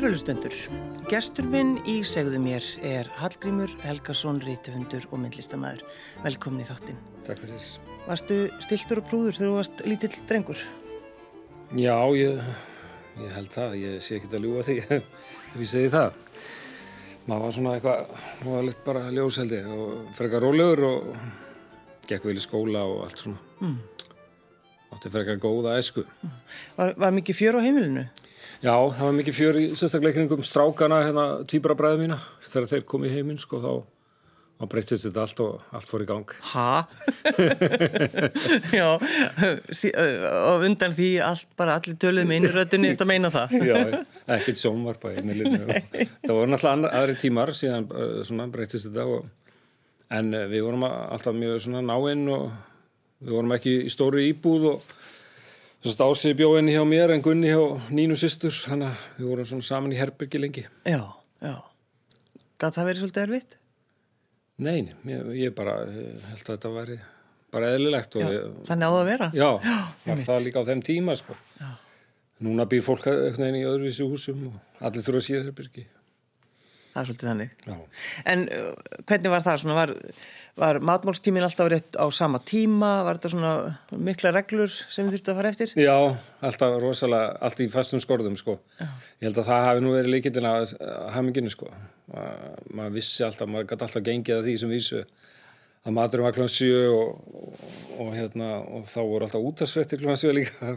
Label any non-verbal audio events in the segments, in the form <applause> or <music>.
Kærulustendur, gestur minn í segðu mér er Hallgrímur Helgason, rítufundur og myndlistamæður. Velkomin í þáttinn. Takk fyrir. Varstu stiltur og prúður þegar þú varst lítill drengur? Já, ég, ég held það. Ég sé ekki að ljúa því <laughs> ef ég segi það. Maður var svona eitthvað, maður var litt bara ljóseldi og frekar rólegur og gekk vel í skóla og allt svona. Mm. Átti frekar góða esku. Var, var mikið fjör á heimilinu? Já, það var mikið fjör í sérstaklega kringum strákana, hérna, týbrabræðu mína. Þegar þeir kom í heiminn, sko, þá, þá breytist þetta allt og allt fór í gang. Hæ? <laughs> Já, sí, og undan því allt, bara allir töluð með innröðunni, þetta meina það? <laughs> Já, ekkert sjónvarpa. <laughs> Það voru náttúrulega aðri tímar, síðan svona, breytist þetta og, en við vorum alltaf mjög náinn og við vorum ekki í stóru íbúð og Ásið bjóðinni hjá mér en Gunni hjá Nínu sýstur, þannig að við vorum svona saman í Herbyrgi lengi. Já, já. Gat það verið svolítið erfitt? Nei, ég, ég bara ég held að þetta væri bara eðlilegt. Já, ég, þannig á það að vera? Já, já var það líka á þeim tíma, sko. Núna býr fólk eitthvað einn í öðruvísi húsum og allir þurfa að síða Herbyrgi. Það er svolítið þannig. Já. En uh, hvernig var það? Svona, var, var matmálstímin alltaf rétt á sama tíma? Var þetta svona mikla reglur sem þið þurftu að fara eftir? Já, alltaf rosalega, allt í fastum skorðum sko. Já. Ég held að það hafi nú verið líkitinn að hafa minginu sko. Maður vissi alltaf, maður gæti alltaf gengið að því sem vísu að maturum var kl. 7 og, og, og, hérna, og þá voru alltaf útarsfrettir kl. 7 líka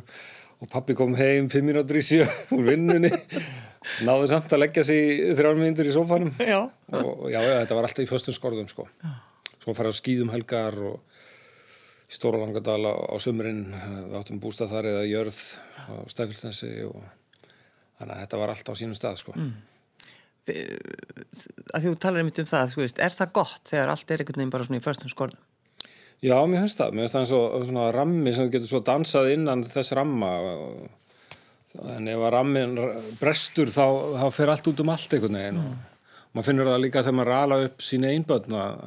og pappi kom heim 5 minútur í 7 úr vinnunni náðu samt að leggja sig þrjármyndur í sófanum já. og já, já, þetta var alltaf í föstum skorðum sko. svo farið á skýðum helgar og í Stóra Langadala á sömurinn við áttum bústað þar eða jörð á Stæfilsnesi og þannig að þetta var alltaf á sínum stað sko. mm. að Þú talar einmitt um það veist, er það gott þegar allt er einhvern veginn bara svona í föstum skorðum? Já, mér finnst það, mér finnst það eins og svona rammi sem getur svo dansað innan þess ramma en ef að rammin brestur þá, þá fer allt út um allt einhvern veginn mm. maður finnur það líka þegar maður rala upp sína einböðn að,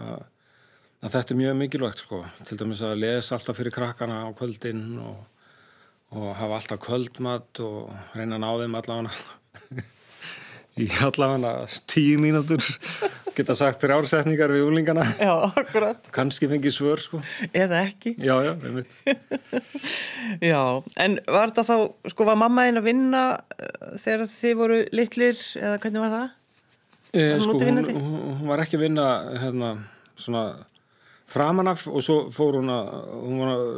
að þetta er mjög mikilvægt sko til dæmis að lesa alltaf fyrir krakkana á kvöldin og, og hafa alltaf kvöldmat og reyna að ná þeim allavega í allavega tíu mínútur geta sagt þér ársetningar við úlingana Já, akkurat. Kanski fengi svör sko. Eða ekki. Já, já, <laughs> Já, en var þetta þá, sko var mamma einn að vinna uh, þegar þið voru litlir eða hvernig var það? E, sko, hún, hún var ekki að vinna hérna, svona framanaf og svo fór hún að hún var að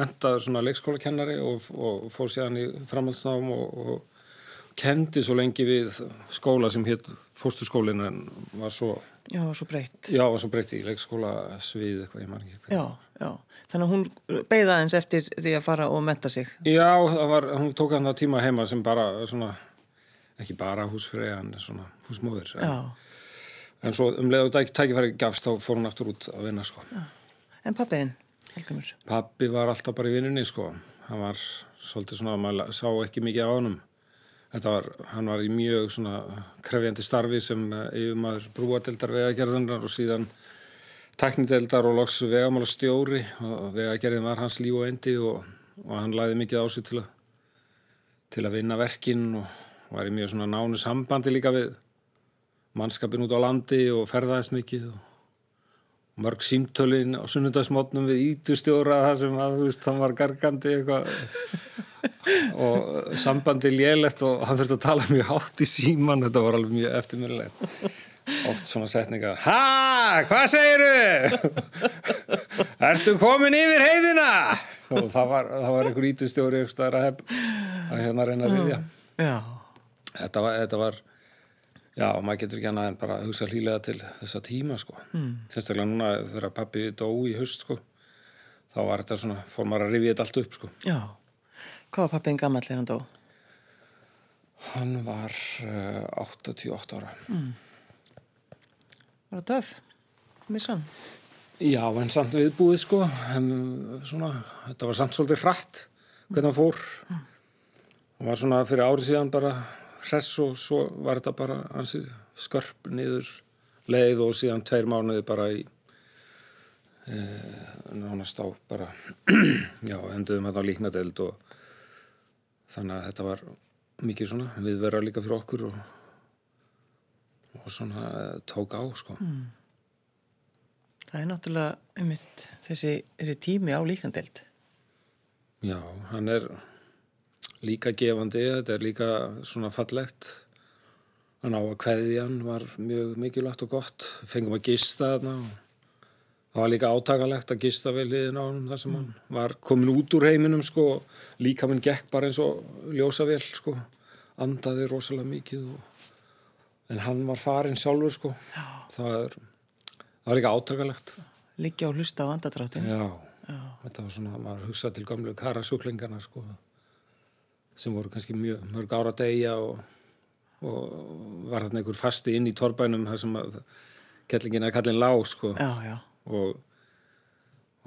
menta svona leikskólakennari og, og fór síðan í framhaldsnáum og, og kendi svo lengi við skóla sem hétt fórsturskólin en var svo Já, var svo breytt. Já, var svo breytt í leikskóla svið eitthvað, ég man ekki Já, já, þannig að hún beigða eins eftir því að fara og menta sig. Já, var, hún tók hann það tíma heima sem bara svona, ekki bara húsfrið en svona húsmóður en, en svo um leiðu tækifæri gafst þá fór hún aftur út að vinna sko. Já. En pappiðinn, Helgamur? Pappi var alltaf bara í vinninni sko. Hann var svolítið svona, maður sá ekki mikið á honum Var, hann var í mjög svona krefjandi starfi sem eh, yfirmaður brúadeldar vegagerðunar og síðan teknideldar og loks vegamála stjóri og vegagerðin var hans líf og endi og, og hann læði mikið á sig til að, til að vinna verkin og var í mjög svona nánu sambandi líka við mannskapin út á landi og ferðaðist mikið og mörg símtölin á sunnundagsmótnum við ítustjóra það sem að þú veist hann var gargandi eitthvað og sambandi lélegt og hann þurfti að tala mjög hátt í síman þetta var alveg mjög eftirminnilegt oft svona setningar Hæ, hvað segiru? Ertu komin yfir heiðina? og það var, það var einhver ítustjóri að, að hérna reyna að riðja þetta var, þetta var Já, maður getur ekki annað en bara að hugsa hlýlega til þessa tíma sko. Mm. Fyrstaklega núna þegar pappi dó í haust sko, þá var þetta svona, fór maður að rifja þetta allt upp sko. Já, hvað var pappin gammal þegar hann dó? Hann var uh, 88 ára. Mm. Var það döf? Missan? Já, en samt viðbúið sko, en svona, þetta var samt svolítið hratt hvernig hann fór. Mm. Hann var svona fyrir árið síðan bara hress og svo var þetta bara hansi skörp niður leið og síðan tveir mánuði bara í e, nánast á bara <clears throat> já, enduðum hérna á líknadeld og þannig að þetta var mikið svona við verða líka fyrir okkur og, og svona tók á sko. Það er náttúrulega einmitt þessi, þessi tími á líkandeld. Já, hann er líka gefandi, þetta er líka svona fallegt. Hann á að kveðjan var mjög mikilvægt og gott. Fengum að gista þarna og það var líka átakalegt að gista við liðin á hann þar sem hann var komin út úr heiminum sko. Líka minn gekk bara eins og ljósavél sko. Andaði rosalega mikið og... en hann var farin sjálfur sko. Það, er, það var líka átakalegt. Liggja og hlusta á andadráttin. Já, þetta var svona, maður hugsaði til gamlu karasjúklingarna sko, sem voru kannski mjög mörg ára degja og, og var þarna einhver fasti inn í torbænum þar sem að kettlingin að kallin lág sko Já, já. og,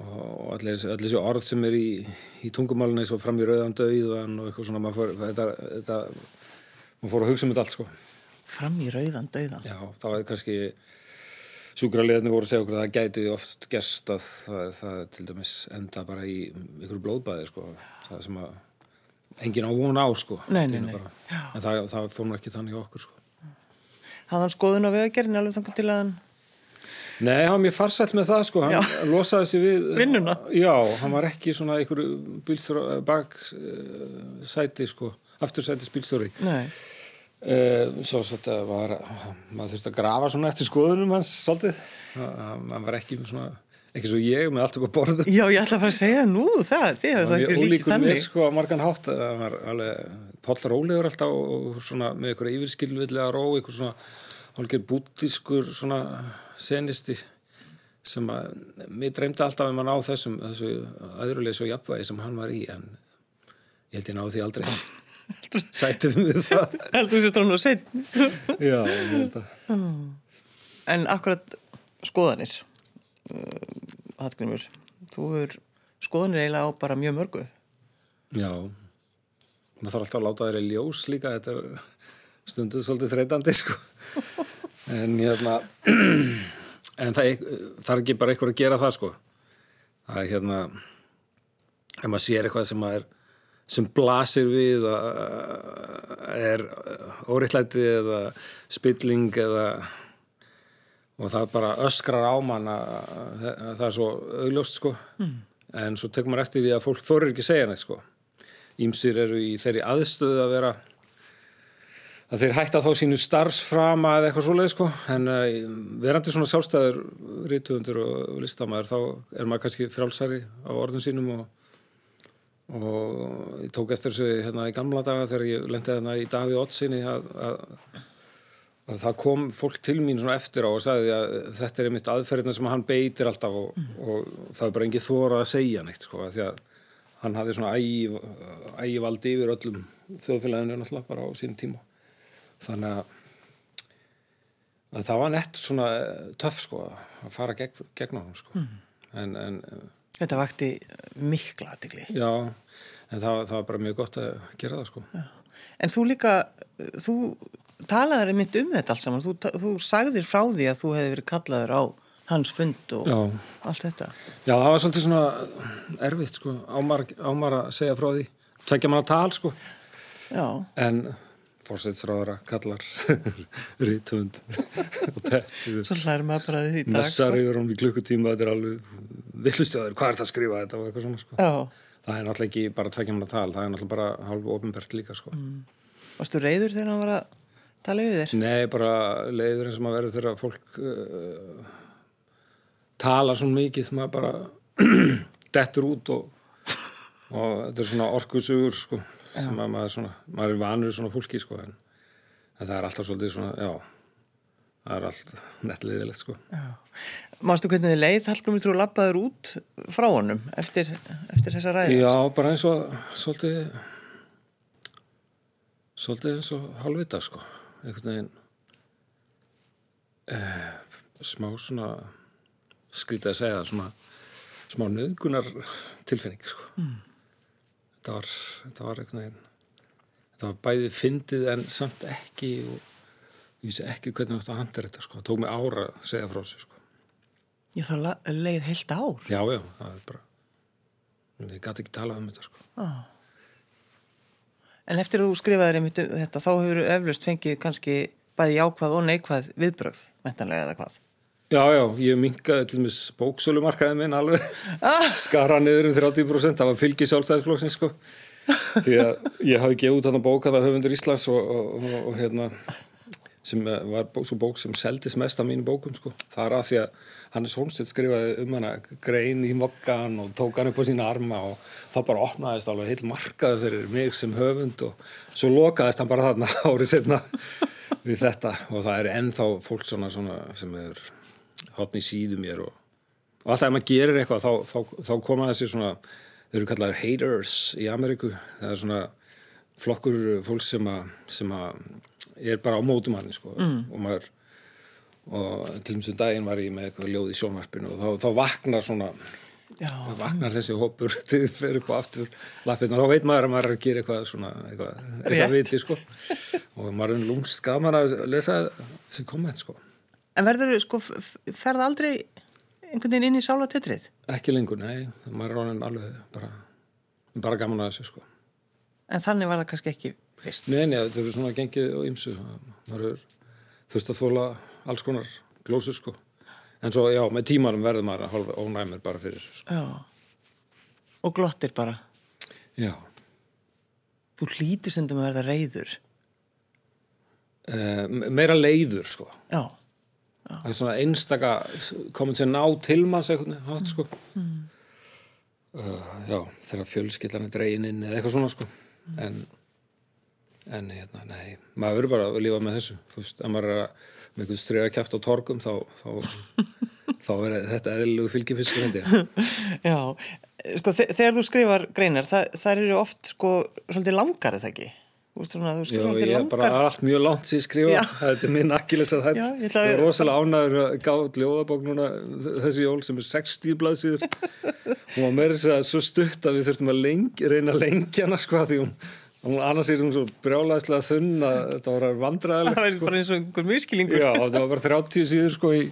og allir, þessi- orð sem er í, í tungumálunni svo fram í rauðan döiðan og eitthvað svona, maður fór, að hugsa um þetta allt sko. Fram í rauðan döiðan. Já, það var kannski sjúkraliðarnir voru að segja okkur að það gæti oft gerst að það, það til dæmis enda bara í ykkur blóðbæði sko, það sem að engin á von á sko Nei, nei, nei. en það, það fór nú ekki þannig okkur sko. Hafði hann skoðun á vegagerðin alveg þannig til að hann... Nei, hann var mjög farsælt með það sko, hann losaði sig við <laughs> Vinnuna. Já, hann var ekki svona einhver bílstjóri bak uh, sæti sko, aftursætis bílstjóri. Nei. Uh, svo þetta var maður þurfti að grafa svona eftir skoðunum hans svolítið, hann var ekki svona, ekki svo ég með allt upp á borðu Já, ég ætla að fara að segja nú það, þið hefur það ekki líkið þannig. mér sko hátt. Það var alveg Páll Rólegur alltaf og svona með einhverja yfirskilvillega ró einhver svona hálfgeir bútískur svona senisti sem að mér dreymdi alltaf um að ná þessum þessu aðruleysi og jafnvægi sem hann var í en ég held ég náði því aldrei. <laughs> Sættum við það. Heldur sér stránu og seinn. Já, En akkurat skoðanir, Hallgrimur, þú hefur skoðanir eiginlega á bara mjög mörgu. Já, maður þarf alltaf að láta þeirri ljós líka, þetta er stunduð svolítið þreytandi, sko. En hérna, en það, er- er ekki bara eitthvað að gera það, sko. Það er hérna, ef maður sér eitthvað sem maður er, sem blasir við er óriðlæti eða spilling eða og það bara öskrar á mann að, að það er svo augljóst sko. En svo tekur maður eftir því að fólk þorir ekki að segja neitt sko. Ímsir eru í þeirri aðstöðu að vera að þeir hætta þá sínu starfsframa eða eitthvað svoleið sko. En uh, verandi svona sjálfstæður rítuðundur og listamæður þá er maður kannski frálsari á orðum sínum og, og ég tók eftir þessu hérna í gamla daga þegar ég lendi hérna í Daví Ottsinni að, að að það kom fólk til mín svona eftir á og sagði að þetta er einmitt aðferðina sem hann beitir alltaf og, og það er bara engið þóra að segja neitt sko, því að hann hafði svona ægi, ægi valdi yfir öllum þjóðfélaginu náttúrulega bara á sín tíma. Þannig að, að það var nett svona töff sko að fara gegn, gegn á hann sko en, en Þetta vakti mikla aðtigli. já en það, það var bara mjög gott að gera það sko. En þú líka, þú talaður einmitt um þetta allt saman. Þú, þú sagðir frá því að þú hefði verið kallaður á hans fund og Já. allt þetta. Já, það var svolítið svona erfitt sko, ámar, ámar að segja frá því? Tvekja manna tal sko. Já, en fórsætsráðara kallar <laughs> rítvönd <laughs> svo hlæður maður bara að því messar sko. yfir hún í klukkutíma þetta er alveg villustjóður, hvað er það að skrifa þetta og eitthvað svona sko. Já, það er náttúrulega ekki bara tvekja manna tal það er náttúrulega bara hálfu ofinbært líka sko. Varstu reyður þegar hann var að tala við þér? Nei, bara leiður eins og maður verður þegar fólk uh, talar svona mikið sem maður bara <clears throat> dettur út og, og þetta er svona orkusugur sko, sem að maður svona, maður er vanur svona fólki sko, en, en það er alltaf svolítið svona, já það er allt nettliðilegt sko Mástu hvernig þið leið, Hallgrimur, þú lappaður út frá honum eftir, eftir þessa ræði? Já, bara eins og svolítið svolítið eins og hálfvita sko, einhvern veginn eh, smá svona skrítið að segja svona smá nöðgunar tilfinning sko þetta var þetta var einhvern veginn þetta var bæðið fyndið en samt ekki og ég vissi ekki hvernig þetta handir þetta sko, það tók mig ára að segja frá sig sko. Ég þá leið heilt ár. já, já, það er bara ég gæti ekki talað um þetta sko En eftir að þú skrifaðir einmitt um þetta, þá hefur eflust fengið kannski bæði jákvæð og neikvæð viðbröð, mentanlega eða hvað? Já, já, ég minkaði til mis bóksölumarkaði minn alveg, skara niður um 30%, það var fylgi sjálfstæðisflokksins sko, því að ég hafi gefið út hann að bóka það höfundur Íslands og, og, og, og hérna, sem var bók, svo bók sem seldist mest af mínu bókum sko, það er að því að Hannes Holmstedt skrifaði um hana grein í mokkan og tók hann upp á sína arma og þá bara opnaðist alveg heil markaði fyrir mig sem höfund og svo lokaðist hann bara þarna <laughs> árið setna við þetta. Og það er ennþá fólk svona, svona sem er hotni síðu mér og, og alltaf ef maður gerir eitthvað þá, þá, þá koma þessi svona þau eru kallaðar haters í Ameríku. Það er svona flokkur fólk sem að, að er bara á mótum hann sko. mm. og maður og til með daginn var ég með eitthvað ljóð í sjónvarpinu og þá, þá vaknar svona Já. vaknar þessi hópur til að fyrir eitthvað aftur lappirna og þá veit maður að maður er að gera eitthvað svona eitthvað, eitthvað viti sko og maður er lúmst gaman að lesa þessi komment sko En verður sko ferða aldrei einhvern veginn inn í sálatettrið? Ekki lengur, nei, maður er alveg bara, bara gaman að þessu sko En þannig var það kannski ekki fyrst? Nei, nei, þetta er svona gengið og ymsu er þurft að þóla alls konar glósu sko en svo já, með tímarum verður maður að hálfa ónæmur bara fyrir sko. Já, og glottir bara Já Þú hlýtur sem þú verða reyður uh, Meira leiður sko Já, já. Það er svona einstaka komið til ná til maður hát sko mm. uh, Já, þegar fjölskyldan er dregininn eða eitthvað svona sko mm. en en hérna, nei, maður verður bara að lifa með þessu, þú veist, ef maður er að með einhvern strega kæft á torgum þá, þá, <laughs> þá er þetta eðlilegu fylgifiskur hindi Já, sko þegar þú skrifar greinar, það, það eru oft sko svolítið langar eða ekki? Svona, Já, ég er bara allt mjög langt sem ég skrifa, þetta er minn akkilis að þetta, ég, ég er rosalega ánæður að gáða ljóðabók núna þessi jól sem er 60 blaðsýður <laughs> hún var meira þess að svo stutt að við þurftum að lengi, reyna að lengja hana sko því hún annars er hún svo brjálæðislega þunn að þetta var vandræðilegt það var sko. bara eins og einhver miskilingur já, það var bara 30 síður sko í,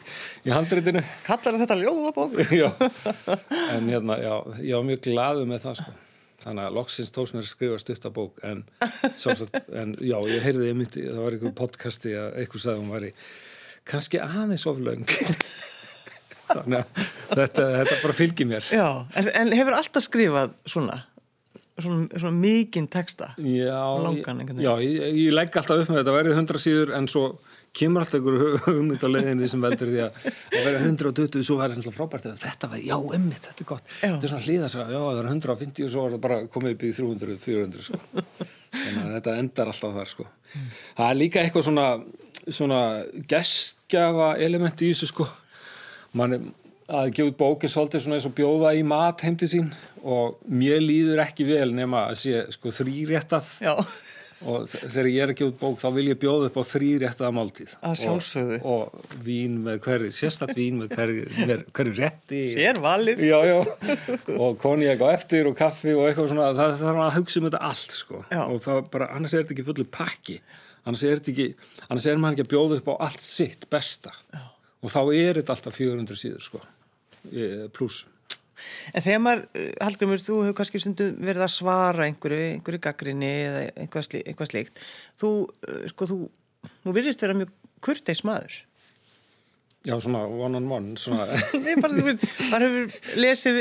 í handreitinu kallar þetta ljóðabók? <laughs> Já, en hérna, já, ég var mjög glaðu með það sko. Þannig að loksins tóks mér að skrifa stuttabók en, sagt, en já, ég heyrði myndi, það var einhver podcasti að einhver sagði hún var í kannski aðeins oflaung þannig að þetta, þetta bara fylgir mér. Já, en, en hefur alltaf skrifað svona svona, svona mikinn texta já, langan, já ég, ég legg alltaf upp með þetta að verið 100 síður en svo kemur alltaf einhverju hugmynd á leðinni sem veldur því að það verið 120 svo verður þetta frábært þetta var, já, emmitt, þetta er gott já. þetta er svona hlýðast, já, það er 150 og svo er það bara komið upp í 300, 400 sko. <laughs> þannig að þetta endar alltaf þar sko. mm. það er líka eitthvað svona svona geskjafa element í þessu sko mann að gefa út bóki svolítið svona eins og bjóða í mat heimti sín og mér líður ekki vel nema að sé sko þrýréttað og þegar ég er að gefa út bók þá vil ég bjóða upp á þrýréttaða máltíð. Og, og vín með hverju sérstat vín með hverju, hverju rétti. Sérvalið og konjæk á eftir og kaffi og eitthvað svona það þarf að hugsa um þetta allt sko. Já. og það bara, annars er þetta ekki fullið pakki. Annars er þetta ekki, annars er maður ekki að bjóða upp á allt sitt besta. Já. og þá er þetta alltaf 400 síður sko pluss. En þegar maður, Hallgrimur, þú hefur kannski stundum verið að svara einhverju, einhverju gaggrinni eða eitthvað, slí, eitthvað slíkt, þú, sko, þú, þú virðist vera mjög kurteis maður. Já, svona one on one, svona. <laughs> Nei, bara, þú veist, maður hefur lesið,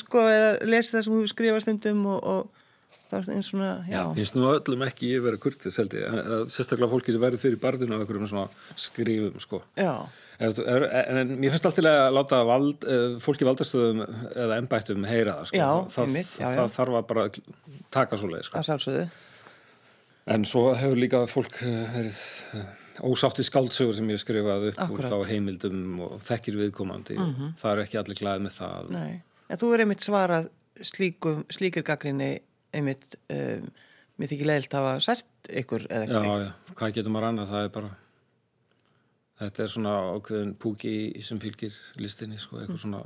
sko, eða lesið það sem þú skrifar stundum og, og það er eins svona, já. Já, finnst nú öllum ekki ég verið kurteis, held ég, sérstaklega fólki sem verið fyrir barðinu af einhverjum svona skrifum, sko. Já. En mér finnst alltaf að láta vald, eh, fólki valdastöðum eða ennbættum heyra það. Sko. Já, það, einmitt, já, já. það þarf að bara taka svo leið. Sko. En svo hefur líka fólk eh, verið eh, ósátt í skáldsögur sem ég skrifaði upp Akkurat. úr þá heimildum og þekkir viðkomandi. Mm -hmm. Það er ekki allir glæðið með það. Nei, en þú er einmitt svarað slíkum, slíkir gaggrinni einmitt, um, mér þykir leiðilt að hafa sært ykkur eða eitthvað. Já, já, hvað getur maður annað? Það er bara þetta er svona ákveðin púki sem fylgir listinni sko, eitthvað mm. svona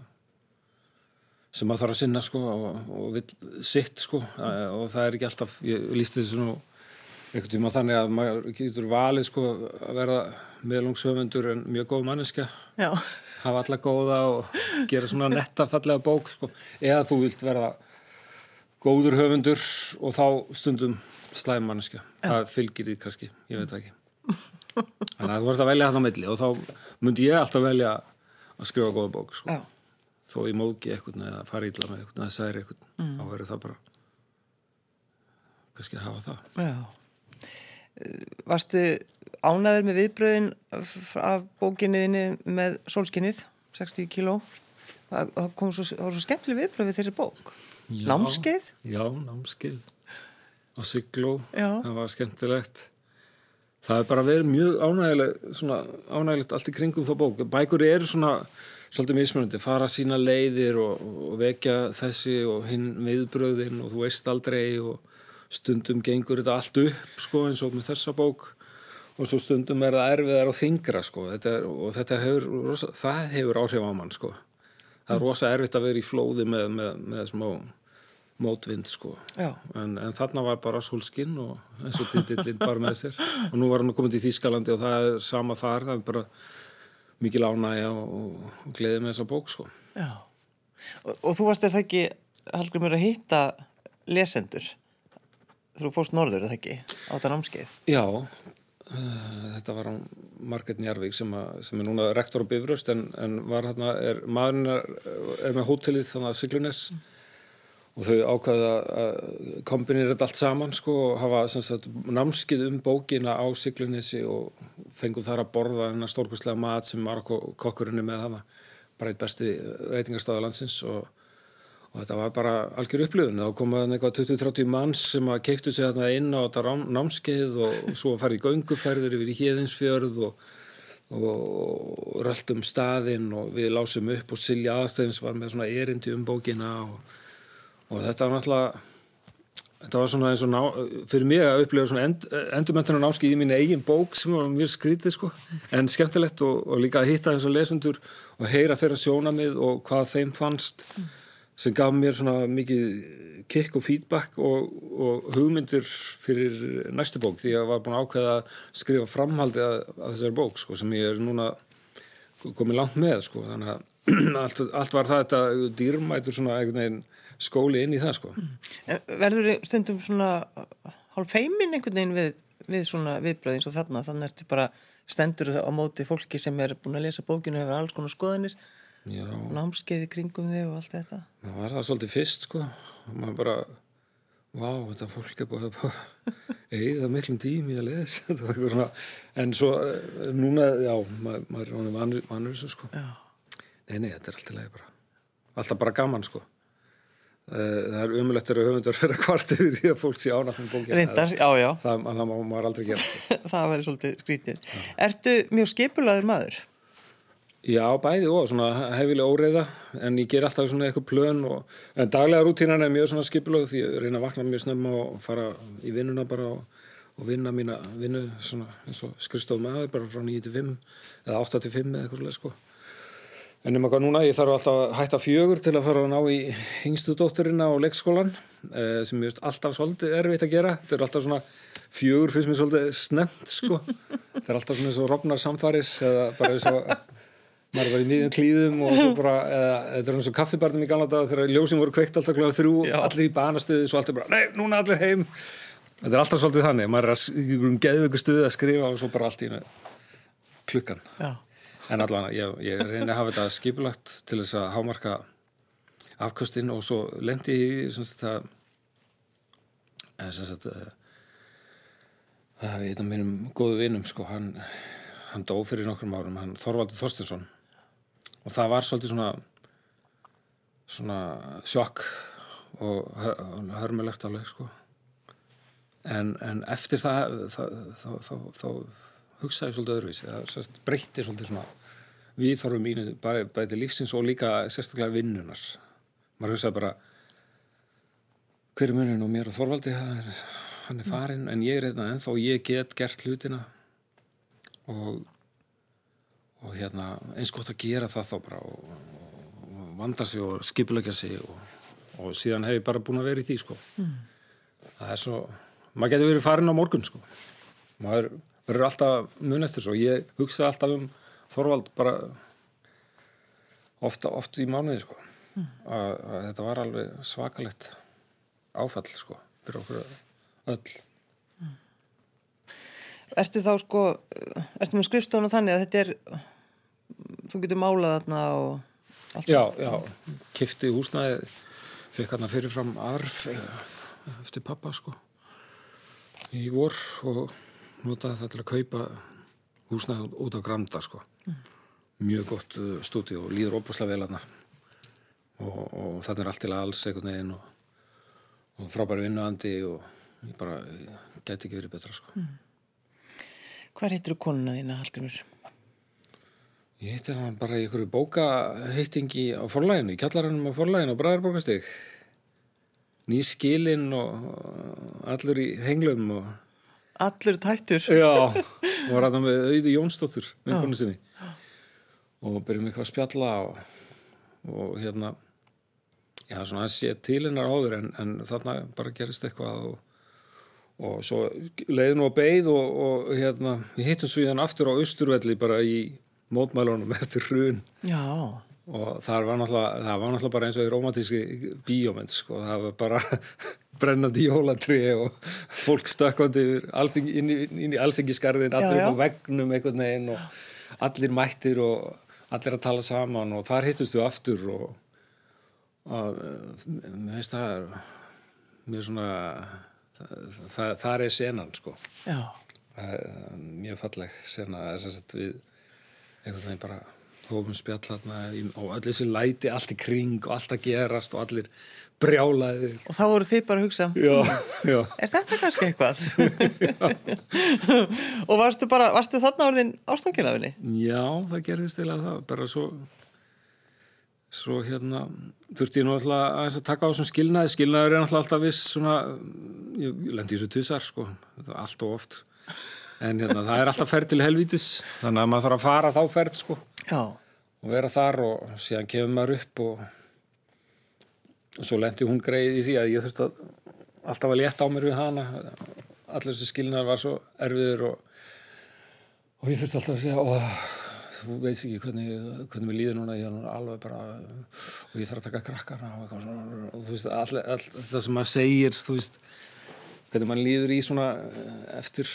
sem maður þarf að sinna sko og, og vil sitt sko og það er ekki alltaf, ég lísti þessu nú einhvern tíma þannig að maður getur valið sko að vera meðlungshöfundur en mjög góð manneska Já. hafa alla góða og gera svona nettafallega bók sko eða þú vilt vera góður höfundur og þá stundum slæm manneskja. Það fylgir því kannski, ég veit ekki. Þannig að þú vart að velja þarna á milli og þá myndi ég alltaf velja að skrifa góða bók, sko. Þó ég móki eitthvað eða fara ítla með eitthvað eða særi eitthvað, mm. þá verður það bara kannski að hafa það. Já. Varstu ánæður með viðbröðin af- bókinniðinni með sólskinnið, 60 kíló? Það kom svo, svo skemmtileg viðbröð við þeirri bók. Já. Námskeið? Já, námskeið á Já. það var skemmtilegt það er bara verið mjög ánægilegt allt í kringum þá bók. Bækur eru svona svolítið mismunandi, fara sína leiðir og, og vekja þessi og hinn viðbröðin og þú veist aldrei og stundum gengur þetta allt upp sko eins og með þessa bók. Og svo stundum er það erfiðar og þingra sko. Þetta er, og þetta hefur, rosa, það hefur áhrif á mann sko. Það er rosa erfitt að vera í flóði með, með, með smá mótvind sko. En, en þarna var bara sólskinn og eins og titillinn bara með sér. Og nú var hann komið til Þýskalandi og það er sama þar, það er bara mikil ánægja og, og, og gleði með þessa bók sko. Já. Og, og þú varst er það ekki, Hallgrimur, að hitta lesendur? Þú fórst norður, er það ekki, á þetta námskeið? Já, uh, þetta var hann Marget Njarvík sem, sem er núna rektor á Bifröst en, en var hérna, er, maðurinn er, er með hótelið þannig að Siglunes og þau ákvaða að kombinir þetta allt saman sko og hafa sagt, námskið um bókina á Siglunesi og fengum þar að borða hennar stórkustlega mat sem Marokko kokkurinn er með hana bara eitt besti reytingarstaða landsins og, og þetta var bara algjör upplifun. Þá komaði eitthvað 20-30 manns sem að keiftu sig þarna inn á þetta rám- námskeið og svo farið í gönguferðir yfir í Híðinsfjörð og, og röldum staðinn og við lásum upp og Silja Aðstæðins var með svona erindi um bókina og, og þetta var náttúrulega Þetta var svona eins og ná, fyrir mig að upplifa svona end, endurmöntunar námskið í mínu eigin bók sem var mjög skrítið sko. En skemmtilegt og, og líka að hitta þess að lesendur og heyra þeirra sjónamið og hvað þeim fannst sem gaf mér svona mikið kikk og feedback og, og hugmyndir fyrir næstu bók. Því að ég var búin að ákveða að skrifa framhaldi að, að þessari bók sko sem ég er núna komið langt með sko. Þannig að <clears throat> allt, allt var það þetta dýrmætur svona einhvern veginn skóli inn í það sko. En Verður stundum svona hálf feimin einhvern veginn við, við svona viðbröð eins og þarna, þannig ertu bara stendur á móti fólki sem er búin að lesa bókinu og hefur alls konar skoðanir, Já, námskeiði kringum þig og allt þetta. það var það svolítið fyrst sko. Og maður bara vá, þetta fólk er búið að eigða miklum tími að lesa. <laughs> Svona, en svo eh, núna, já, maður, maður er vanur, þessu sko. Já. Nei, nei, þetta er alltaf leið bara. Alltaf bara gaman sko það er umulegt að höfundar fyrir að kvart yfir því að fólk sé ánægt með bókina Reyndar, já, já, það, það má maður aldrei gera sko. <laughs> það væri svolítið skrítið. Ertu mjög skipulaður maður? Já, bæði og svona hefilega óreiða en ég ger alltaf svona eitthvað plön og, en daglega rútínan er mjög skipulög því ég reyna að vakna mjög snemma og fara í vinnuna bara og, og vinna mína vinnu eins og skristof maður bara frá 9 til 5 eða 8 til 5 eða eitthvað svolítið sko en um eitthvað núna ég þarf alltaf að hætta fjögur til að fara að ná í yngstu dótturina á leikskólan eh, sem ég veist alltaf svolítið erfitt að gera. Þetta er alltaf svona fjögur finnst mér svolítið snemt sko. Þetta er alltaf svona eins og rofnar samfarir eða bara eins og maður var í miðjum klíðum og svo bara, eða, þetta er eins og kaffibarnum í gamla dag þegar ljósin voru kveikt alltaf kláða þrjú, Já. allir í banastuði svo allir bara, nei, núna allir heim. Þetta er alltaf svolítið þannig, maður er að, í í en allan, ég, ég reyni að hafa þetta skipulagt til þess að hámarka afkostinn og svo lendi í sem sagt að en sem sagt að einn af mínum góðu vinum sko, hann, hann dó fyrir nokkrum árum hann Þorvaldur Þorstinsson og það var svolítið svona svona sjokk og hö- hörmulegt alveg sko. En, en eftir það þá, þá hugsaði svolítið öðruvísi. Það breytti svolítið svona viðþorfum mínu bara bæti lífsins og líka sérstaklega vinnunar maður hugsaði bara hver er munurinn og mér og Þorvaldi? Hann er, er farinn en ég er einna ennþá og ég get gert hlutina. Og og hérna eins gott að gera það þá bara og, og vanda sig og skipulegja sig og, og síðan hef ég bara búin að vera í því sko. Það er svo maður getur verið farin á morgun sko. Maður verður alltaf mun eftir svo ég hugsa alltaf um Þorvald bara ofta, oft í mánuði sko. Að, að þetta var alveg svakalegt áfall sko fyrir okkur öll. Ertu þá sko, ertu með skrifstofn og þannig að þetta er, þú getur málað þarna og allt Já, já, kifti húsnæði, fekk hann fyrirfram arf eh, eftir pappa sko í vor og notaði það til að kaupa húsnæði út á Granda sko. Mjög gott uh, stúdíu og líður óbúslega vel hana og, og þannig er allt til alls einhvern veginn og, og frábæri vinnuandi og ég bara ég gæti ekki verið betra sko. Hvað heitir þú konuna þína, Hallgrimur? Ég heitir hann bara í einhverju bókaheitingi á forlæginu, í kjallarannum á forlæginu á Bræðarbókastig. Ný skilinn og og allur í henglum og Allur tættur. já, og var hann með auði Jónsdóttur, vinkonu sinni. Og byrjum eitthvað að spjalla og, og hérna, já, svona að sé til hennar áður en, en þarna bara gerist eitthvað og, og svo leiði nú að beigð og, og hérna, við hittum svo í hann aftur á Austurvelli bara í mótmælunum <laughs> eftir hrun. Já, og það var náttúrulega, það var náttúrulega bara eins og í romantíski bíómynd sko, það var bara <laughs> brennandi jólatri og fólk stökkandi alþing, inn, í, inn í alþingisgarðin allir Já, já. á vegnum einhvern veginn og allir mættir og allir að tala saman og þar hittust við aftur og, og mér veist það er mér svona það, það, er senan sko. Já, mjög falleg sena við einhvern veginn bara hófum spjall í- og allir þessi læti allt í kring og allt að gerast og allir brjálaðir. Og þá voru þið bara að hugsa, já, já, er þetta kannski eitthvað? <laughs> <laughs> og varstu bara, varstu þarna orðin ástönginafinni? já, það gerðist að það. Bara svo svo hérna þurfti ég nú alltaf að taka á þessum skilnaði. Skilnaður er alltaf alltaf viss svona ég lendi í þessu tussar sko. Allt og oft. En hérna það er alltaf ferð til helvítis þannig að maður þarf að fara þá ferð sko Já, og vera þar og síðan kemur maður upp og, og svo lendi hún greið í því að ég þurfti að alltaf að létta á mér við hana. Allir þessi skilnar var svo erfiður og, og ég þurfti alltaf að segja og þú veist ekki hvernig, hvernig mér líður núna ég er nú alveg bara og ég þarf að taka krakkana og, og þú veist all, all, það sem maður segir þú veist hvernig maður líður í svona eh, eftir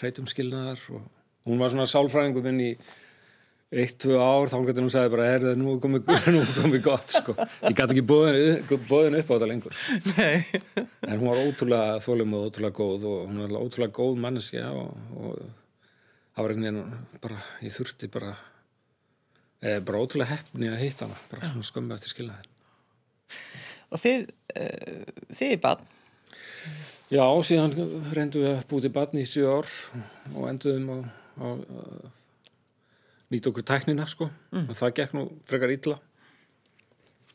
hreitum skilnaðar og hún var svona sálfræðingu minn í eitt, tvö ár, þá getur hún sagði bara, er það nú er komið, <laughs> komið gott, sko. Ég gæti ekki bóðin, upp á þetta lengur. nei, En hún var ótrúlega þólum og ótrúlega góð og hún var ótrúlega góð manneskja og, og það var einhvern veginn bara, ég þurfti bara, eða bara ótrúlega heppni að hitta hana, bara svona skömmu eftir skilnaðin. og þið, uh, þið er bann, Já, síðan reyndum við að búið til batni í sjö ár og enduðum á, á nýta okkur tæknina, sko. Og það gekk nú frekar illa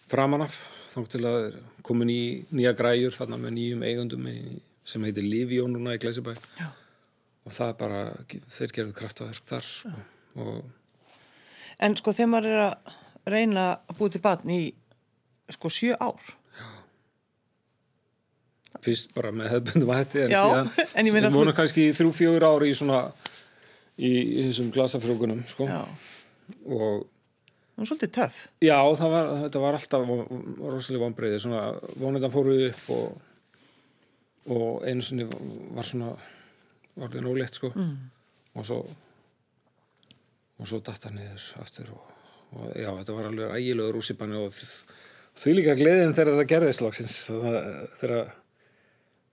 framanaf, þá til að komin í nýja græjur þarna með nýjum eigundum sem heitir Livjón núna í Glæsibæ. Já. Og það er bara, þeir gerðu kraftaverk þar, sko. Og en sko þegar maður er að reyna að búið til bann í sko sjö ár, fyrst bara með hefðbundum hætti en Já, en ég meina þú- vorum kannski í þrjú, fjögur ári í svona í, í þessum glasafrjókunum, sko. Og það var svolítið töff, Já, það var, þetta var alltaf rosalega vonbreiði, svona vonendan fóru upp og, og einu sinni var svona var það nólétt sko mm. og svo og svo datta niður aftur og, og já, þetta var alveg ægilega rússipanni og því líka gleðin þegar þetta gerðist lagsins þegar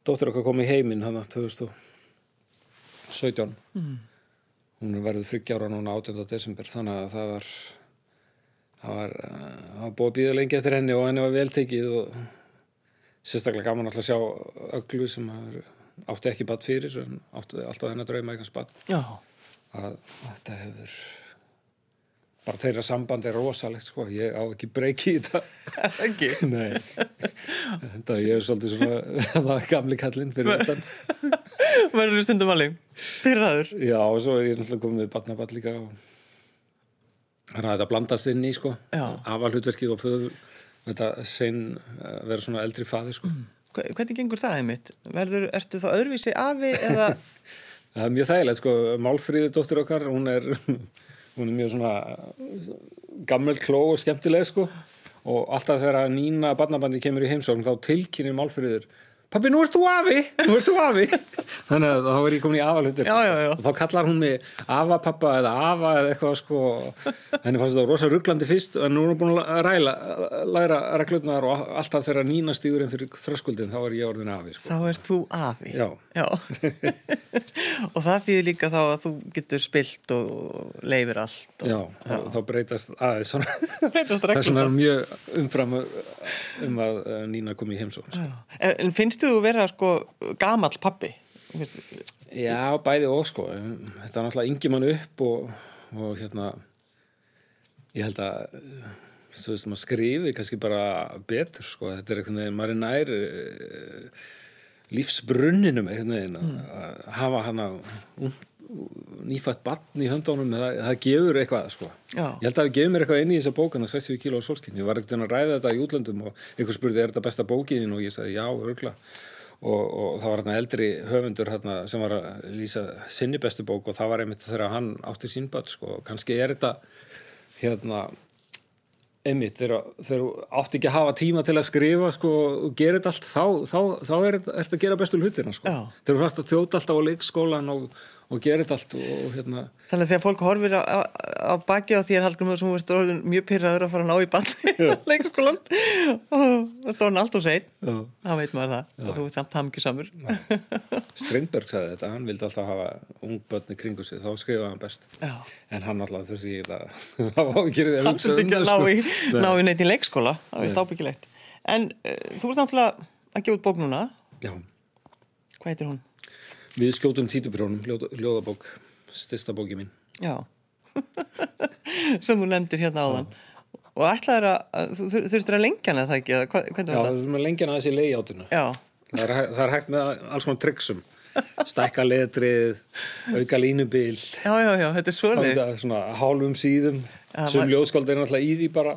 dóttir okkar kom í heiminn hann 2017 mm. Hún er verið þryggjára núna 18. desember þannig að það var það var, það var búið að býða lengi eftir henni og henni var vel tekið og sérstaklega gaman alltaf að sjá öglu sem átti ekki badd fyrir en átti alltaf henni að drauma badd já, að þetta hefur bara þeirra samband er rosalegt sko, ég á ekki breyki í þetta. <laughs> Ekki, <laughs> Nei, þetta ég er svolítið svona <laughs> það gamli kallinn fyrir þetta verður stundum alveg, pyrraður, Já, og svo er ég náttúrulega komið með batnaball líka og þannig að þetta blandast inn í sko. Afalhutverkið og föður. Þetta sein að vera svona eldri faði sko. Hva- hvernig gengur það einmitt, verður, ertu þá öðruvísi afi eða, Það er mjög þægilegt sko, Málfríði dóttir okkar, hún er, hún er mjög svona gammel kló og skemmtileg sko og alltaf þegar Nína barnabandi kemur í heimsókn þá tilkynir Málfríður pappi, nú ert þú afi, nú ert þú afi <laughs> þannig að þá er ég komin í afalhutur og þá kallar hún mig afapappa eða afa eða eitthvað sko henni fannst þetta rosa rugglandi fyrst en nú er hún búin að ræla, læra reglurnar og alltaf þegar nína stígur fyrir þröskuldin þá er ég orðin afi sko. Þá ert þú afi. Já. Og það fyrir líka þá að þú getur spilt og leifir allt. Og, Já, og þá breytast aðeins svona <laughs> Breytast það er svona mjög umfram um að eh, Nína kom í heimsókn. En, en finnst þú vera sko gamall pappi? Já, bæði og sko þetta er náttúrulega yngi mann upp og, og hérna ég held að eh, þú veist, maður skrifi kannski bara betur sko, þetta er einhvern veginn, maður er nær uh, lífsbrunninum veginn að hafa hana nýfætt batn í höndunum það, það gefur eitthvað sko. Ég held að það gefur mér eitthvað inn í þessa bókana 60 kíló á solskinn, ég var ekkert að ræða þetta í útlöndum og einhver spurði, er þetta besta bókiðin og ég sagði, já, örgla og, og það var hérna eldri höfundur hérna, sem var að lýsa sinni bestu bók og það var einmitt þegar hann átti sínböld sko, kannski er þetta hérna einmitt, þegar þú átti ekki að hafa tíma til að skrifa sko, og gera þetta allt, þá, þá, þá er þetta að gera bestu hlutina sko. Þegar þú fannst að þjóta alltaf á leikskólan og, og gera þetta allt og, og hérna. Þannig að þegar fólk horfir á, á, á baki á þér Hallgrimur sem þú ert orðin mjög pyrraður að fara að ná í banni á <laughs> leikskólan og þetta orðin allt og sein Já. þá veit maður það. Og þú ert samt hafmyggju samur Strindberg sagði þetta, hann vildi alltaf hafa ung börni kringu sig, þá skrifaði hann best. Já. en hann alltaf þurfti ekki að <laughs> hafa ágjörðið að Hann hugsa þurfti um ekki það að ná í, sko. ná í neitt í leikskóla það veist ábyggilegt En uh, þú ert náttúrulega að gefa út bók núna. Já, Hvað heitir hún? Við skjótum títubrónum, ljóða, ljóðabók styrsta bóki mín. Já. <laughs> Sem þú nefndir hérna áðan. Og ætlaður að, þú þur- þurftir að lengja hana það ekki, eða hvernig Já, var það? það? er með lengjan aðeins í leiðjátinu Já, það, er það er hægt með alls konar tryggsum. Stækka letrið, auka línubil. Já, já, já, þetta er svoleiðis. Það er svona hálfum síðum. Já, sem maður- ljóðskáld er náttúrulega í því bara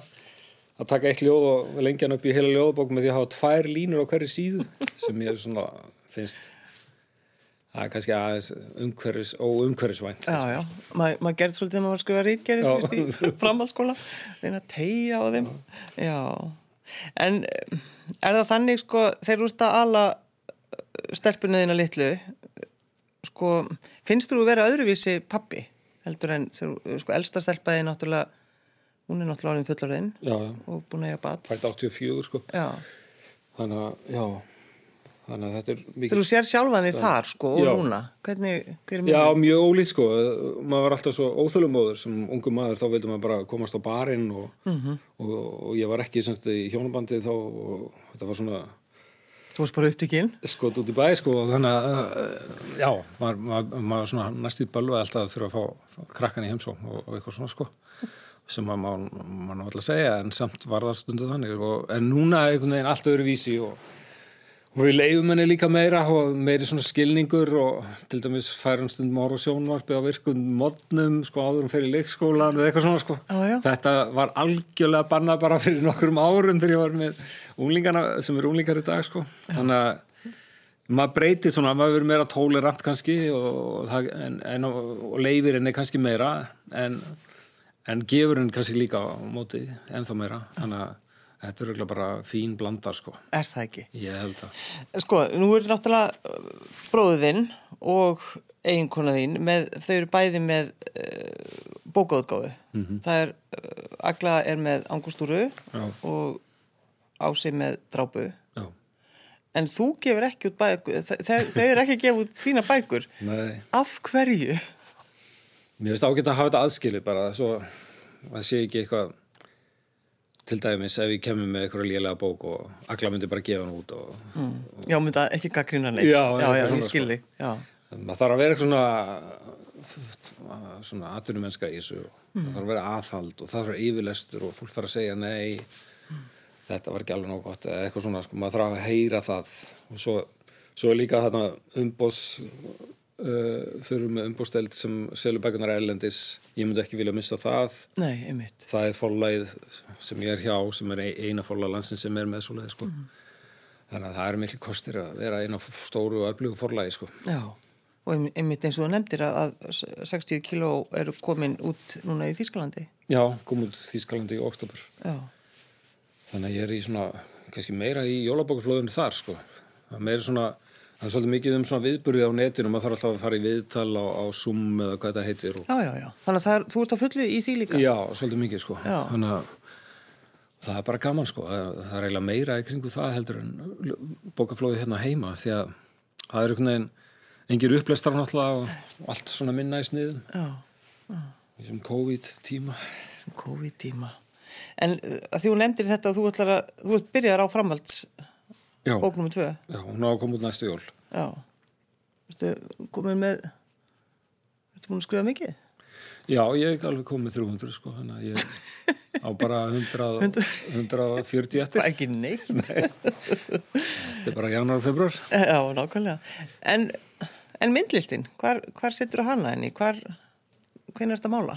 að taka eitt ljóð og lengja hann upp í heila ljóðabók með því að hafa tvær línur á hverju síðu sem ég svona finnst það er kannski aðeins umhverfis og umhverfisvænt. Já, já, Ma, maður gerði svolítið maður var að skrifa rítgerði Já. í framhaldsskóla. Reyna að tegja á þeim. Já, en eh, er það þannig sko, þegar þú ert að ala stelpunni þína litlu sko, finnst þú að vera öðruvísi pappi heldur en sko, elsta stelpaði náttúrulega hún er náttúrulega já, já, og búin að eiga bat fætt 84 sko. Já, þannig að, já þannig að þetta er þegar mikið þú sér sjálfan þig þar sko og Já. núna, hvernig, hver er Já, mjög ólít sko, maður var alltaf svo óþölumóður sem ungu maður, þá vildi maður bara komast á barinn og, Mhm. og, og ég var ekki semst í hjónabandi þá og þetta var svona Þú varst bara upptikinn skot út í bæ sko og þannig að uh, já, maður, maður, maður svona næstu bölvað alltaf að þurfa að fá, fá krakkan í heimsó og, og eitthvað svona sko sem maður má, alltaf segja en samt var það stundu þannig og, en núna einhvern veginn allt öðru vísi og, og við leiðum henni líka meira og meiri svona skilningur og til dæmis færum stundum ára sjónvarpi á virkun modnum sko áður um fyrir leikskólan eða eitthvað svona sko. Já, já. þetta var algjörlega bannað bara fyrir nokkurum árum þegar ég var með unglingana sem er unglingar í dag sko. Þannig að maður breytir svona, maður verður meira tolerant kannski og, en, en, og leifir henni kannski meira en, en gefur henni kannski líka á móti ennþá meira. Þannig að þetta er örugglega bara fín blandar sko Er það ekki? ég held að Sko, nú er náttúrulega bróðinn og eiginkona þín, með, þau eru bæði með uh, bókaútgáfu. Það er, uh, Agla er með angustúru Já. og Ási með drápu. já, En þú gefur ekki út bækur, þau eru ekki að gefa út þína bækur. nei Af hverju? Mér finnst ágætt að hafa þetta aðskilið bara svo að sé ekki eitthvað til dæmis ef ég kemur með eitthvað lélega bók og Agla myndi bara gefa hann út og Já, mynda ekki gaggrína neitt. Já, já, já ég skil sko. maður þarf að vera eitthvað svona svona atvinnumennska í þessu og það þarf að vera aðhald og það þarf að vera yfirlestur og fólk þarf að segja nei. Þetta var ekki alveg nóg gott eða eitthvað svona, sko, maður þarf að heyra það. Og svo, svo líka þarna umbós uh, þurfum með umbósteld sem selur bækunar erlendis, ég myndi ekki vilja missa það Nei, einmitt. það er forlæð sem ég er hjá sem er ein- eina forlæð landsins sem er með svoleið sko. þannig að það eru miklu kostir að vera eina stóru og öflugu forlæði sko. Já, og einmitt- eins og þú nefndir að, að 60 kíló eru komin út núna í Þýskalandi. já, kom út Þýskalandi í oktober Já, þannig að ég er í svona kannski meira í jólabókaflóðinu þar sko. það er meira svona það er svolítið mikið um svona viðburði á netinu maður þarf alltaf að fara í viðtal á, á Zoom eða hvað þetta heitir og, Já, já, já. Þannig að er, þú ert á fullu í því líka. já, svolítið mikið sko Já. þannig að það er bara gaman sko það, er eiginlega meira í kringu það heldur en bókaflóði hérna heima því að það er einhvern veginn engir upplestar náttúrulega og allt svona minna í sniðum Já, í þessum COVID tíma COVID-tíma. En uh, að því þú nefndir þetta að þú ætlar að, þú ert byrjaðar á framhalds já, bók nummer tvö. já, hún á að koma út næstu jól Já. Ertu komin með, ertu búin að skrifa mikið? Já, ég hef alveg komið 300 sko, þannig að ég á bara 100, 140 <laughs> eftir. Ekki neitt. Þetta er bara januar og februar. Já, nákvæmlega. En, en myndlistin, hvar, hvar setur þú hana henni? Hvar, hvernig er þetta mála?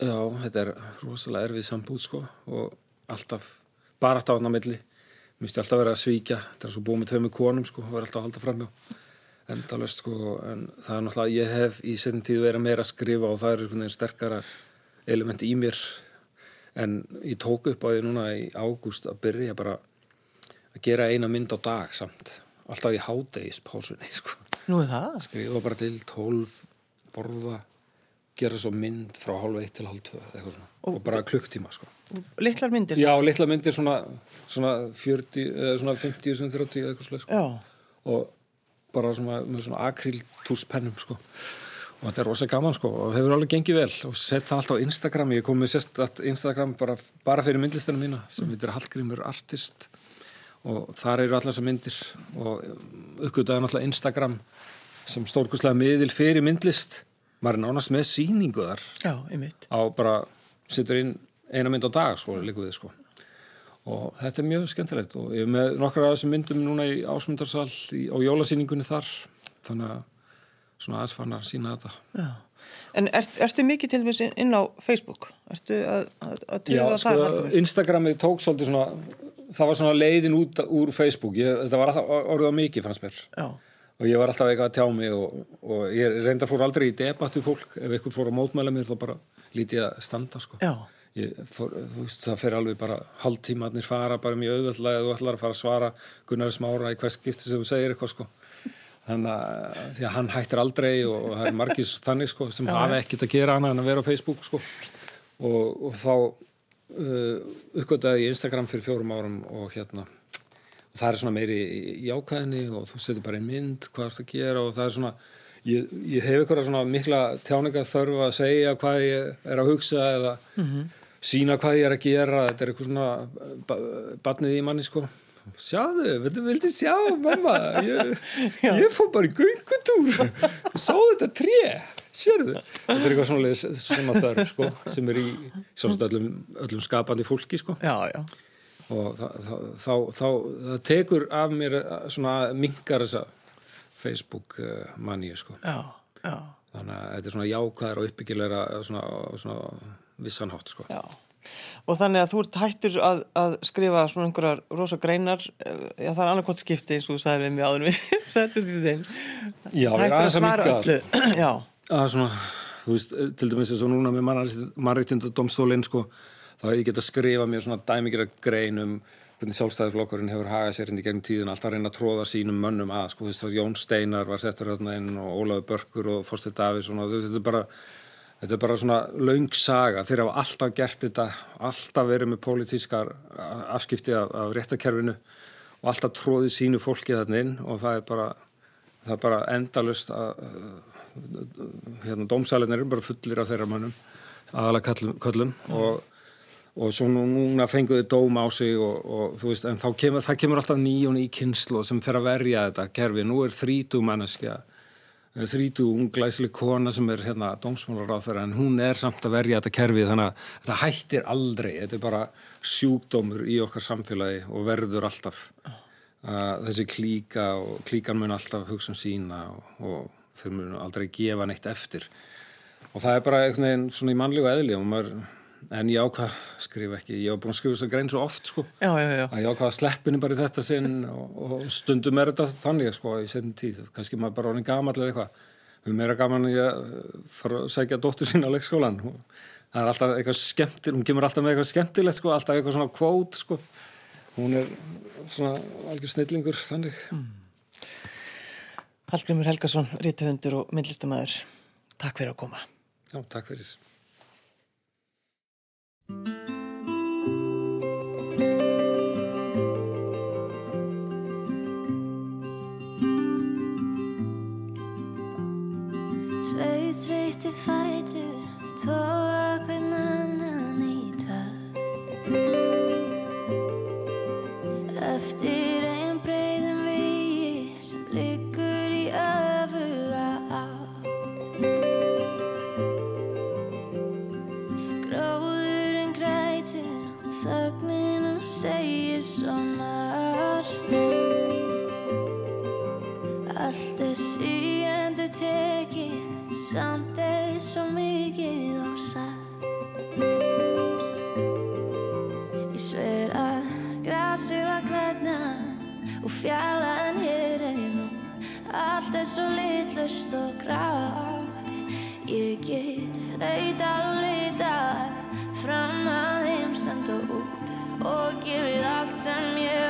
Já, þetta er rosalega erfið sambúð sko og alltaf bara alltaf á milli. Mér finnst ég alltaf vera að svíkja, þetta er svo búið með tveimur konum sko og vera alltaf að halda framjá. Endalöst sko, en það er náttúrulega, ég hef í setjum tíð verið meira að skrifa og það er sterkara element í mér en ég tók upp á því núna í ágúst að byrja bara að gera eina mynd á dag samt alltaf í hádegispásunni <laughs> sko. Nú er það? skrifa bara til 12 borða gera svo mynd frá hálf eitt til hálf tvö eitthvað svona og, bara klukktíma sko. Litlar myndir? já, litla myndir svona, svona 40, eða svona 50 sem 30 eða eitthvað slags sko. Og bara svona, með svona akríltúspennum sko. og þetta er rosa gaman sko og hefur alveg gengið vel og sett það alltaf á Instagram ég kom með sérst Instagram bara, bara fyrir myndlistina mína sem heitir Hallgrímur Artist og þar eru allar þessar myndir og uppgötaði náttúrulega Instagram sem stórkurslega miðil fyrir myndlist maður er nánast með síningu þar já, einmitt. á bara, setur inn eina mynd á dag sko, líka við sko og þetta er mjög skemmtilegt og ég er með nokkrar af þessum myndum núna í ásmundarsal í, á jólasýningunni þar þannig að svona aðeins fann að sína þetta Já. En ert, ertu mikið til þess inn á Facebook? Ertu að, að, að Já, tuga sko, það? Hallgrímur? Instagrami tók svolítið svona það var svona leiðin út úr Facebook ég, þetta var á mikið fannst mér Já, og ég var alltaf eitthvað að tjá mig og, og ég reynda fór aldrei í debatt við fólk. Ef einhver fór að mótmæla mér þá bara lítið að standa sko. Já, fór, veist, það fer alveg bara haldtímatnir fara bara mjög auðvöldlega eða þú ætlar að fara að svara Gunnar Smára í hvers skipti sem þú segir eitthvað sko. Þannig að því að hann hættir aldrei og, og það er margis þannig sko sem hafa ekkert að gera annað en að vera á Facebook sko. Og, og þá uh, uppgötaði ég Instagram fyrir fjórum árum og hérna það er svona meiri í ákvæðinni og þú setur bara einn mynd hvað er það að gera og það er svona ég, ég hef eitthvað svona mikla tjáninga þörfu að segja hvað ég er að hugsa eða sína hvað ég er að gera. Þetta er eitthvað svona ba batnið í manni sko. Sjáðu, viltu, viltu sjá mamma? Ég, <laughs> ég fór bara í göngutúr. Sá þetta tré sérðu, þetta er eitthvað svona, svona þörf sko, sem er í sjálfsagt öllum, öllum skapandi fólki sko. Já, já. Og það, það, þá, þá það tekur af mér eh, svona mingar þessa Facebook uh, manníu sko Já, já, þannig að þetta er svona jákvæðar og uppbyggilegra svona, svona vissanhátt sko já. Og þannig að þú ert hættur að, að skrifa svona einhverjar rosa greinar, eh, já það er annarkvæmt skipti eins og þú sagði við mig áður við setjum því þeim. Já, ég er aðeins að það. <clears throat> Já, að svona, þú veist, til dæmis eins og núna með mannrættindadómstólinn sko, þá hef ég geta að skrifa mér svona dæmigjara grein um hvernig sjálfstæðisflokkurinn hefur hagað sér hindi gegnum tíðin, alltaf að reyna að tróða sínum mönnum að, sko, þú veist, þá Jón Steinar var settur hérna inn og Ólafur Börkur og Þorstein Davíðsson og þetta er bara þetta er bara svona laung saga. Þeir hafa alltaf gert þetta alltaf verið með pólitískar afskipti af, af réttakerfinu og alltaf tróðið sínu fólki þarna inn og það er bara það er bara endalust að hérna, dómsælinir eru bara fullir af þeirra mönnum köllum, köllum og, og svo nú- núna fenguðu dóm á sig og, og þú veist, en þá kemur, það kemur alltaf ný og ný kynslu sem fer að verja þetta kerfi, nú er þrítú manneskja þrítu unglæsli kona sem er hérna dómsmálar en hún er samt að verja þetta kerfi þannig að þetta hættir aldrei. Þetta er bara sjúkdómur í okkar samfélagi og verður alltaf. Þessi klíka og klíkan mun alltaf hugsa um sína og, og þau mun aldrei gefa neitt eftir. Og það er bara veginn svona í mannlegu eðli og maður en ég ákvað skrifa ekki, ég hef búin að skrifa þess að grein svo oft sko já, já, já. að ég ákvaða sleppinu bara í þetta sinn og, og stundum er þetta þannig sko í setjum tíð, kannski maður bara orðin gamall eða eitthvað, við meira gaman að ég fara að segja dóttur sín á leikskólan það er alltaf eitthvað skemmtil hún kemur alltaf með eitthvað skemmtilegt sko alltaf eitthvað svona kvót sko hún er svona algjör snillingur þannig Hallgrimur Helgason, rítuhundur og myndlistamæður. Takk fyrir að koma. Já, takk fyrir. Sveið þreyti fætur, tóa hvern annan í það. Eftir samt eða svo mikið og satt. Ég sver að grasið var græna og fjallaðan hér er ég nú. Allt er svo litlust og grátt. Ég get leitað og leitað fram að heimsend og út og gefið allt sem ég